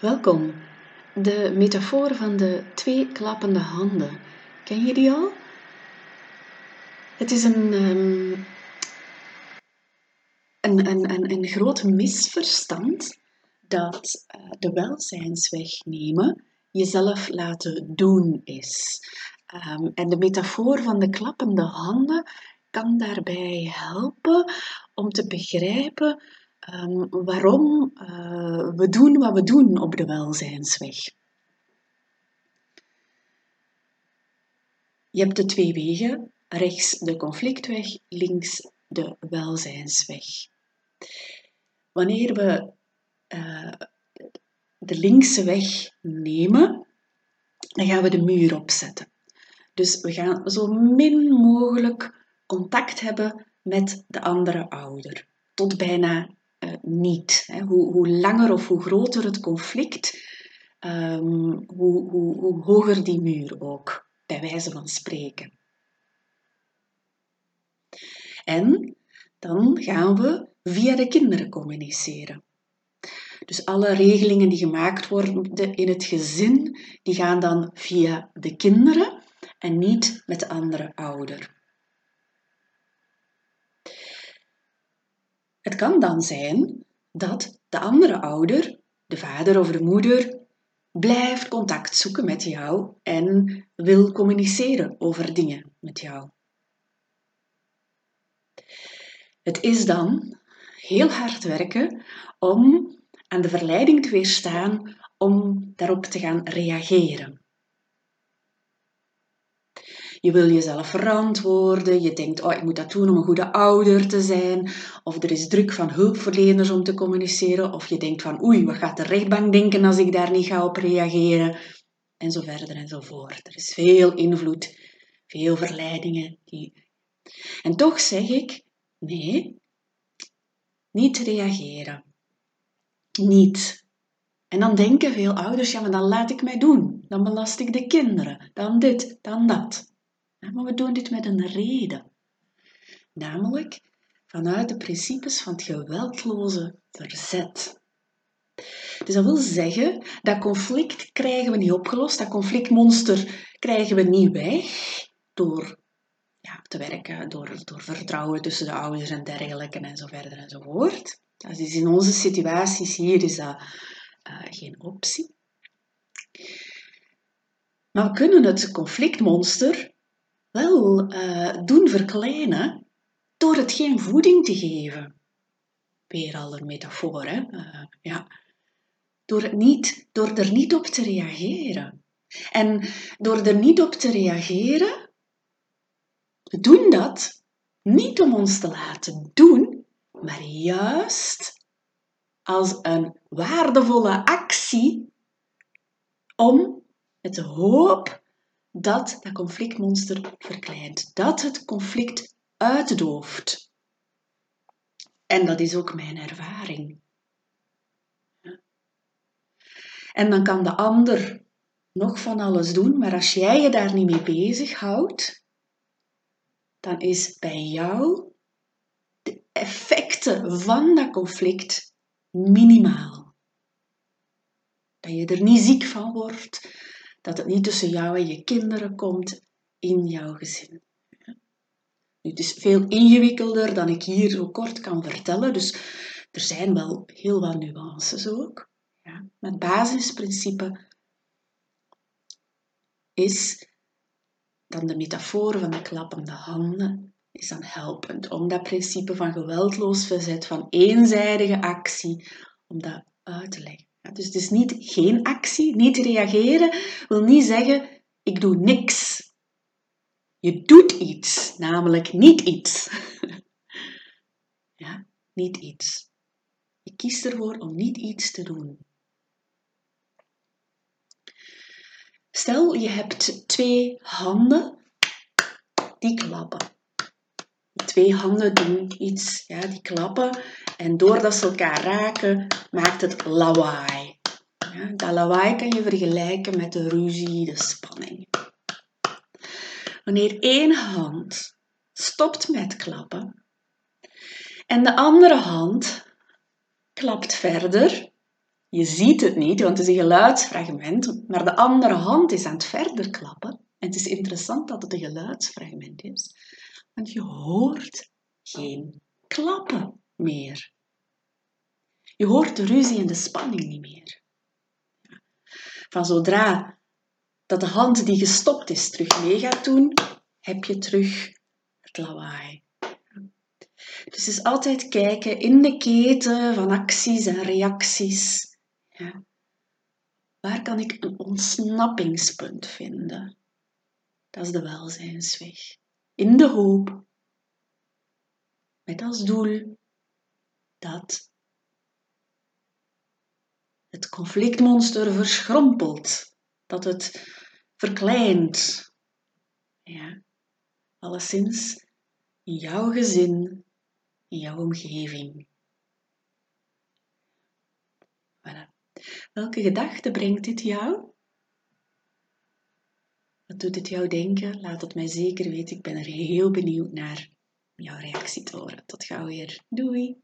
Welkom. De metafoor van de twee klappende handen. Ken je die al? Het is een, um, een, een, een, groot misverstand dat uh, de welzijnsweg nemen jezelf laten doen is. Um, en de metafoor van de klappende handen kan daarbij helpen om te begrijpen um, waarom uh, we doen wat we doen op de welzijnsweg. Je hebt de twee wegen, rechts de conflictweg, links de welzijnsweg. Wanneer we uh, de linkse weg nemen, dan gaan we de muur opzetten. Dus we gaan zo min mogelijk contact hebben met de andere ouder. Tot bijna uh, niet. Hoe, hoe, langer of hoe groter het conflict, um, hoe, hoe, hoe hoger die muur ook, bij wijze van spreken. En dan gaan we via de kinderen communiceren. Dus alle regelingen die gemaakt worden in het gezin, die gaan dan via de kinderen en niet met de andere ouder. Het kan dan zijn dat de andere ouder, de vader of de moeder, blijft contact zoeken met jou en wil communiceren over dingen met jou. Het is dan heel hard werken om aan de verleiding te weerstaan om daarop te gaan reageren. Je wil jezelf verantwoorden, je denkt, oh, ik moet dat doen om een goede ouder te zijn, of er is druk van hulpverleners om te communiceren, of je denkt van, oei, wat gaat de rechtbank denken als ik daar niet ga op reageren, en zo verder en zo. Er is veel invloed, veel verleidingen. Die... En toch zeg ik, nee, niet reageren. Niet. En dan denken veel ouders, ja, maar dan laat ik mij doen. Dan belast ik de kinderen. Dan dit, dan dat. Maar we doen dit met een reden. Namelijk vanuit de principes van het geweldloze verzet. Dus dat wil zeggen, dat conflict krijgen we niet opgelost, dat conflictmonster krijgen we niet weg door ja, te werken, door, door vertrouwen tussen de ouders en dergelijke en zo verder en zo. Dus in onze situaties hier is dat uh, geen optie. Maar we kunnen het conflictmonster wel uh, doen verkleinen door het geen voeding te geven. Weer al een metafoor, hè? Uh, ja. Door, het niet, door er niet op te reageren. En door er niet op te reageren, doen dat niet om ons te laten doen, maar juist als een waardevolle actie om met de hoop dat dat conflictmonster verkleint, dat het conflict uitdooft. En dat is ook mijn ervaring. En dan kan de ander nog van alles doen, maar als jij je daar niet mee bezighoudt, dan is bij jou de effecten van dat conflict minimaal. Dat je er niet ziek van wordt, dat het niet tussen jou en je kinderen komt in jouw gezin. Nu, het is veel ingewikkelder dan ik hier zo kort kan vertellen, dus er zijn wel heel wat nuances ook. Ja. Maar het basisprincipe is dan de metafoor van de klappende handen is dan helpend om dat principe van geweldloos verzet, van eenzijdige actie, om dat uit te leggen. Dus het is niet geen actie, niet reageren wil niet zeggen ik doe niks. Je doet iets, namelijk niet iets. ja, niet iets. Je kiest ervoor om niet iets te doen. Stel, je hebt twee handen die klappen. Twee handen doen iets, ja, die klappen. En doordat ze elkaar raken, maakt het lawaai. Ja, dat lawaai kan je vergelijken met de ruzie, de spanning. Wanneer één hand stopt met klappen en de andere hand klapt verder, je ziet het niet, want het is een geluidsfragment, maar de andere hand is aan het verder klappen. En het is interessant dat het een geluidsfragment is, want je hoort geen klappen meer. Je hoort de ruzie en de spanning niet meer. Van zodra dat de hand die gestopt is terug mee gaat doen, heb je terug het lawaai. Dus is altijd kijken in de keten van acties en reacties. Ja. Waar kan ik een ontsnappingspunt vinden? Dat is de welzijnsweg. In de hoop, met als doel dat het conflictmonster verschrompelt, dat het verkleint. Ja, alleszins in jouw gezin, in jouw omgeving. Voilà. Welke gedachte brengt dit jou? Wat doet het jou denken? Laat het mij zeker weten. Ik ben er heel benieuwd naar jouw reactie te horen. Tot gauw weer. Doei!